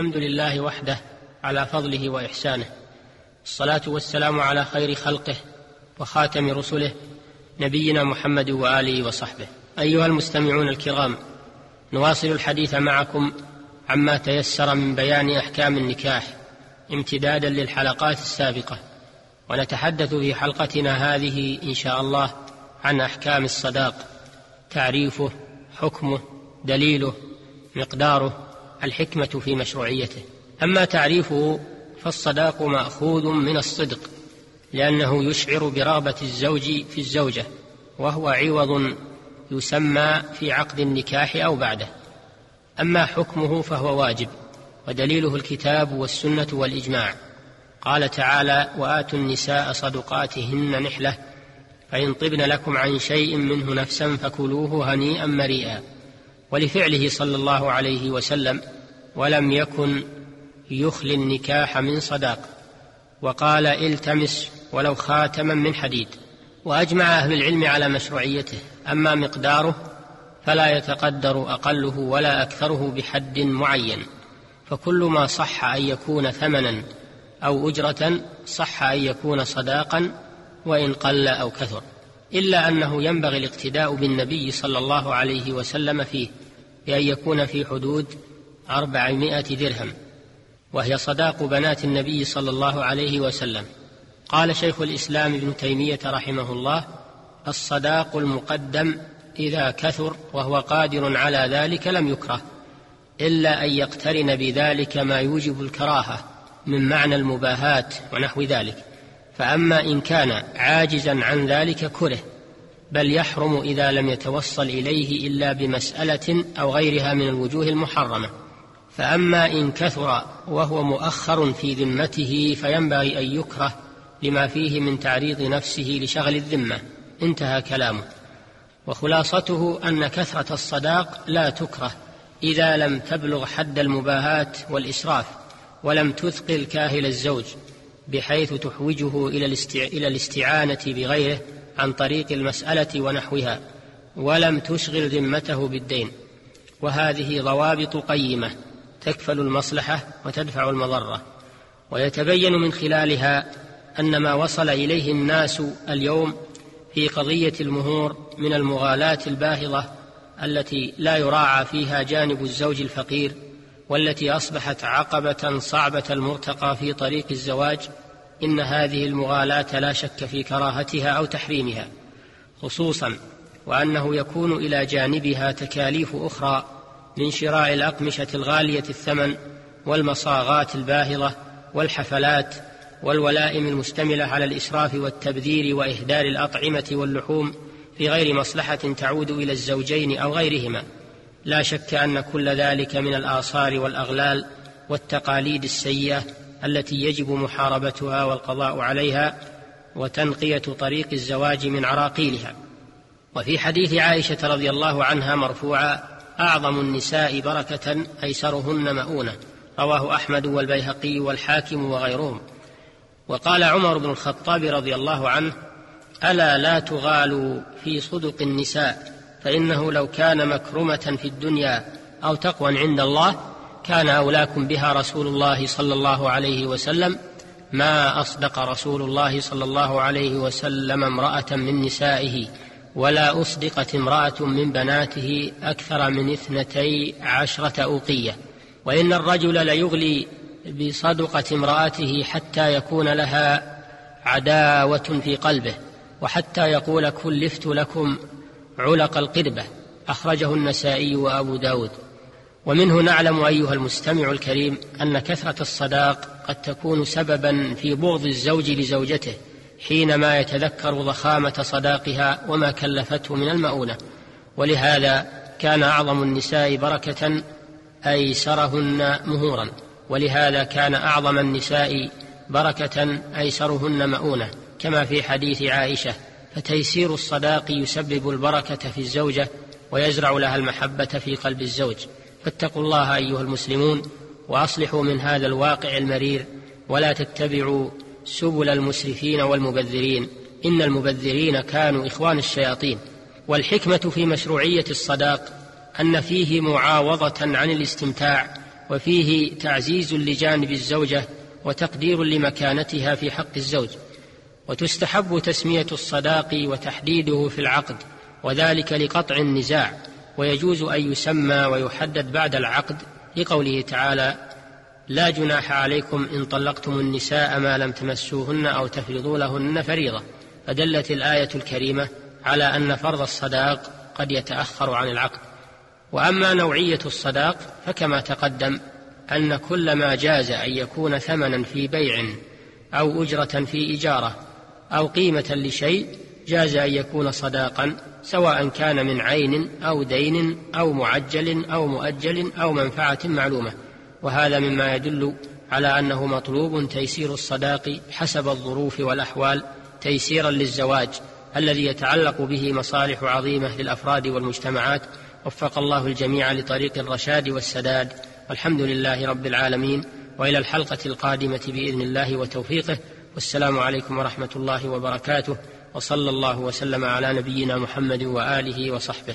الحمد لله وحده على فضله وإحسانه. الصلاة والسلام على خير خلقه وخاتم رسله نبينا محمد وآله وصحبه. أيها المستمعون الكرام نواصل الحديث معكم عما تيسر من بيان أحكام النكاح امتدادا للحلقات السابقة. ونتحدث في حلقتنا هذه إن شاء الله عن أحكام الصداق تعريفه حكمه دليله مقداره الحكمة في مشروعيته. أما تعريفه فالصداق مأخوذ من الصدق لأنه يشعر برغبة الزوج في الزوجة وهو عوض يسمى في عقد النكاح أو بعده. أما حكمه فهو واجب ودليله الكتاب والسنة والإجماع. قال تعالى وآتوا النساء صدقاتهن نحلة فإن طبن لكم عن شيء منه نفسا فكلوه هنيئا مريئا. ولفعله صلى الله عليه وسلم ولم يكن يخلي النكاح من صداق. وقال التمس ولو خاتما من حديد. وأجمع أهل العلم على مشروعيته. أما مقداره فلا يتقدر أقله ولا أكثره بحد معين. فكل ما صح أن يكون ثمنا أو أجرة صح أن يكون صداقا وإن قل أو كثر. إلا أنه ينبغي الاقتداء بالنبي صلى الله عليه وسلم فيه. بأن يكون في حدود أربعمائة درهم وهي صداق بنات النبي صلى الله عليه وسلم. قال شيخ الإسلام ابن تيمية رحمه الله الصداق المقدم إذا كثر وهو قادر على ذلك لم يكره إلا أن يقترن بذلك ما يوجب الكراهة من معنى المباهاة ونحو ذلك. فأما إن كان عاجزا عن ذلك كره. بل يحرم إذا لم يتوصل إليه إلا بمسألة أو غيرها من الوجوه المحرمة. فأما إن كثر وهو مؤخر في ذمته فينبغي أن يكره لما فيه من تعريض نفسه لشغل الذمة. انتهى كلامه. وخلاصته أن كثرة الصداق لا تكره إذا لم تبلغ حد المباهاة والإسراف ولم تثقل كاهل الزوج بحيث تحوجه إلى الاستعانة بغيره عن طريق المسألة ونحوها ولم تشغل ذمته بالدين. وهذه ضوابط قيمة تكفل المصلحة وتدفع المضرة. ويتبين من خلالها أن ما وصل إليه الناس اليوم في قضية المهور من المغالاة الباهظة التي لا يراعى فيها جانب الزوج الفقير والتي أصبحت عقبة صعبة المرتقى في طريق الزواج إن هذه المغالاة لا شك في كراهتها أو تحريمها خصوصا وأنه يكون إلى جانبها تكاليف أخرى من شراء الأقمشة الغالية الثمن والمصاغات الباهظة والحفلات والولائم المشتملة على الإسراف والتبذير وإهدار الأطعمة واللحوم في غير مصلحة تعود إلى الزوجين أو غيرهما. لا شك أن كل ذلك من الآثار والأغلال والتقاليد السيئة التي يجب محاربتها والقضاء عليها وتنقية طريق الزواج من عراقيلها. وفي حديث عائشة رضي الله عنها مرفوعا أعظم النساء بركة أيسرهن مؤونة. رواه أحمد والبيهقي والحاكم وغيرهم. وقال عمر بن الخطاب رضي الله عنه ألا لا تغالوا في صدق النساء فإنه لو كان مكرمة في الدنيا أو تقوى عند الله كان أولاكم بها رسول الله صلى الله عليه وسلم. ما أصدق رسول الله صلى الله عليه وسلم امرأة من نسائه ولا أصدقت امرأة من بناته أكثر من اثنتي عشرة أوقية. وإن الرجل ليغلي بصدقة امرأته حتى يكون لها عداوة في قلبه وحتى يقول كلفت لكم علق القربة أخرجه النسائي وأبو داود. ومنه نعلم أيها المستمع الكريم أن كثرة الصداق قد تكون سببا في بغض الزوج لزوجته حينما يتذكر ضخامة صداقها وما كلفته من المؤونة. ولهذا كان أعظم النساء بركة أيسرهن مهورا. ولهذا كان أعظم النساء بركة أيسرهن مؤونة. كما في حديث عائشة فتيسير الصداق يسبب البركة في الزوجة ويزرع لها المحبة في قلب الزوج. فاتقوا الله أيها المسلمون وأصلحوا من هذا الواقع المرير ولا تتبعوا سبل المسرفين والمبذرين إن المبذرين كانوا إخوان الشياطين والحكمة في مشروعية الصداق أن فيه معاوضة عن الاستمتاع وفيه تعزيز لجانب الزوجة وتقدير لمكانتها في حق الزوج وتستحب تسمية الصداق وتحديده في العقد وذلك لقطع النزاع ويجوز أن يسمى ويحدد بعد العقد لقوله تعالى لا جناح عليكم إن طلقتم النساء ما لم تمسوهن أو تفرضوا لهن فريضة. فدلت الآية الكريمة على أن فرض الصداق قد يتأخر عن العقد. وأما نوعية الصداق فكما تقدم أن كل ما جاز أن يكون ثمنا في بيع أو أجرة في إجارة أو قيمة لشيء جاز أن يكون صداقا سواء كان من عين أو دين أو معجل أو مؤجل أو منفعة معلومة. وهذا مما يدل على أنه مطلوب تيسير الصداق حسب الظروف والأحوال تيسيرا للزواج الذي يتعلق به مصالح عظيمة للأفراد والمجتمعات. وفق الله الجميع لطريق الرشاد والسداد. والحمد لله رب العالمين. وإلى الحلقة القادمة بإذن الله وتوفيقه. والسلام عليكم ورحمة الله وبركاته. وصلى الله وسلم على نبينا محمد وآله وصحبه